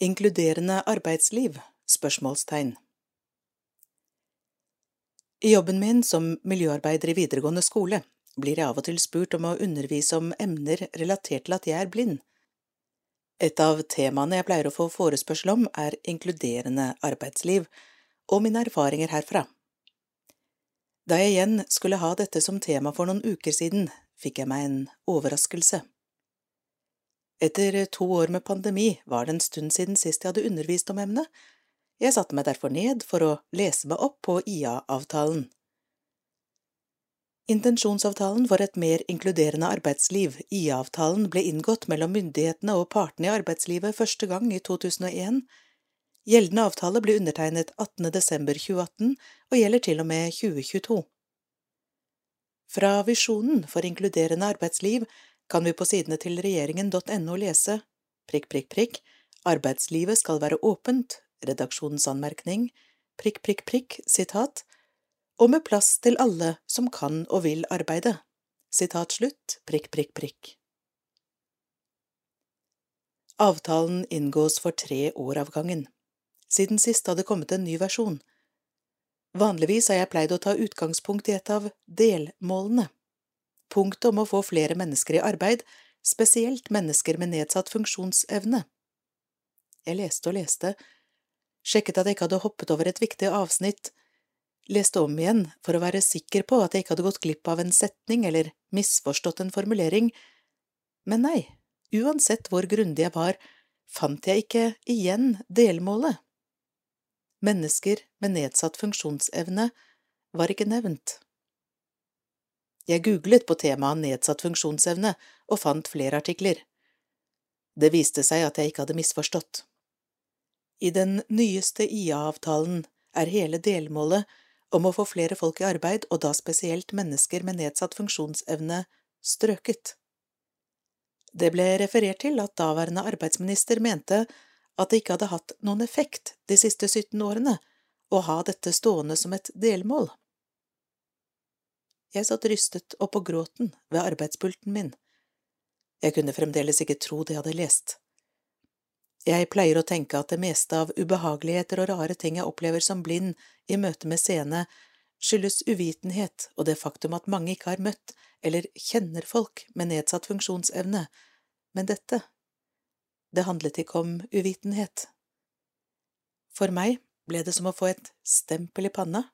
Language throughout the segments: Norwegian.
Inkluderende arbeidsliv? spørsmålstegn. I jobben min som miljøarbeider i videregående skole blir jeg av og til spurt om å undervise om emner relatert til at jeg er blind. Et av temaene jeg pleier å få forespørsel om, er inkluderende arbeidsliv, og mine erfaringer herfra. Da jeg igjen skulle ha dette som tema for noen uker siden, fikk jeg meg en overraskelse. Etter to år med pandemi var det en stund siden sist jeg hadde undervist om emnet. Jeg satte meg derfor ned for å lese meg opp på IA-avtalen. Intensjonsavtalen for et mer inkluderende arbeidsliv, IA-avtalen, ble inngått mellom myndighetene og partene i arbeidslivet første gang i 2001. Gjeldende avtale ble undertegnet 18. desember 2018 og gjelder til og med 2022. Fra Visjonen for inkluderende arbeidsliv kan vi på sidene til regjeringen.no lese prikk, prikk, prikk, arbeidslivet skal være åpent, redaksjonsanmerkning, prikk, prikk, prikk, sitat, og med plass til alle som kan og vil arbeide, sitat slutt, prikk, prikk, prikk. Avtalen inngås for tre år av gangen. Siden sist hadde kommet en ny versjon. Vanligvis har jeg pleid å ta utgangspunkt i et av delmålene punktet om å få flere mennesker i arbeid, spesielt mennesker med nedsatt funksjonsevne. Jeg leste og leste, sjekket at jeg ikke hadde hoppet over et viktig avsnitt, leste om igjen for å være sikker på at jeg ikke hadde gått glipp av en setning eller misforstått en formulering, men nei, uansett hvor grundig jeg var, fant jeg ikke igjen delmålet. Mennesker med nedsatt funksjonsevne var ikke nevnt. Jeg googlet på temaet nedsatt funksjonsevne og fant flere artikler. Det viste seg at jeg ikke hadde misforstått. I den nyeste IA-avtalen er hele delmålet om å få flere folk i arbeid, og da spesielt mennesker med nedsatt funksjonsevne, strøket. Det ble referert til at daværende arbeidsminister mente at det ikke hadde hatt noen effekt de siste 17 årene å ha dette stående som et delmål. Jeg satt rystet og på gråten ved arbeidspulten min. Jeg kunne fremdeles ikke tro det jeg hadde lest. Jeg pleier å tenke at det meste av ubehageligheter og rare ting jeg opplever som blind i møte med seende, skyldes uvitenhet og det faktum at mange ikke har møtt eller kjenner folk med nedsatt funksjonsevne, men dette, det handlet ikke om uvitenhet. For meg ble det som å få et stempel i panna,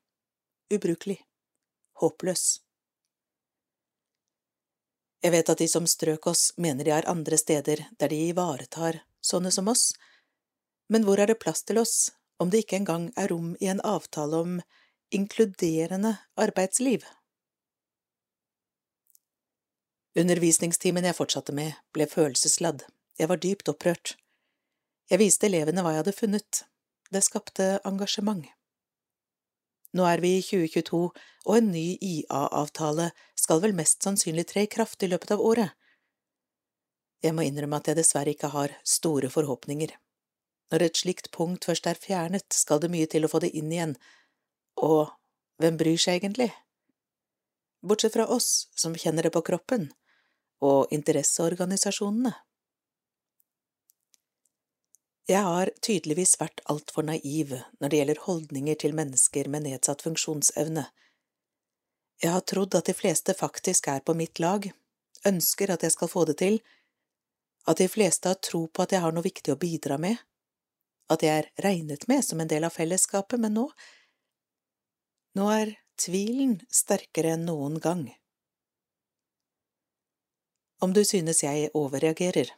ubrukelig, håpløs. Jeg vet at de som strøk oss, mener de er andre steder der de ivaretar sånne som oss, men hvor er det plass til oss om det ikke engang er rom i en avtale om inkluderende arbeidsliv? Undervisningstimen jeg fortsatte med, ble følelsesladd, jeg var dypt opprørt. Jeg viste elevene hva jeg hadde funnet, det skapte engasjement. Nå er vi i 2022, og en ny IA-avtale skal vel mest sannsynlig tre i kraft i løpet av året. Jeg må innrømme at jeg dessverre ikke har store forhåpninger. Når et slikt punkt først er fjernet, skal det mye til å få det inn igjen, og hvem bryr seg egentlig? Bortsett fra oss som kjenner det på kroppen, og interesseorganisasjonene. Jeg har tydeligvis vært altfor naiv når det gjelder holdninger til mennesker med nedsatt funksjonsevne. Jeg har trodd at de fleste faktisk er på mitt lag, ønsker at jeg skal få det til, at de fleste har tro på at jeg har noe viktig å bidra med, at jeg er regnet med som en del av fellesskapet, men nå… nå er tvilen sterkere enn noen gang. Om du synes jeg overreagerer,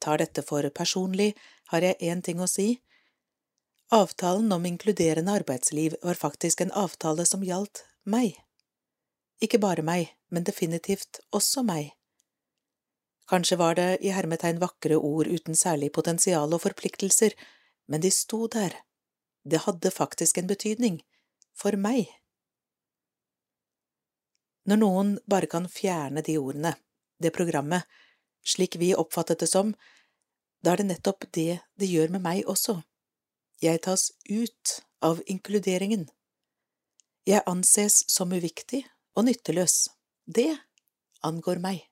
tar dette for personlig, har jeg én ting å si. Avtalen om inkluderende arbeidsliv var faktisk en avtale som gjaldt meg. Ikke bare meg, men definitivt også meg. Kanskje var det i hermetegn vakre ord uten særlig potensial og forpliktelser, men de sto der. Det hadde faktisk en betydning. For meg. Når noen bare kan fjerne de ordene, det programmet, slik vi oppfattet det som, da er det nettopp det det gjør med meg også. Jeg tas ut av inkluderingen. Jeg anses som uviktig og nytteløs. Det angår meg.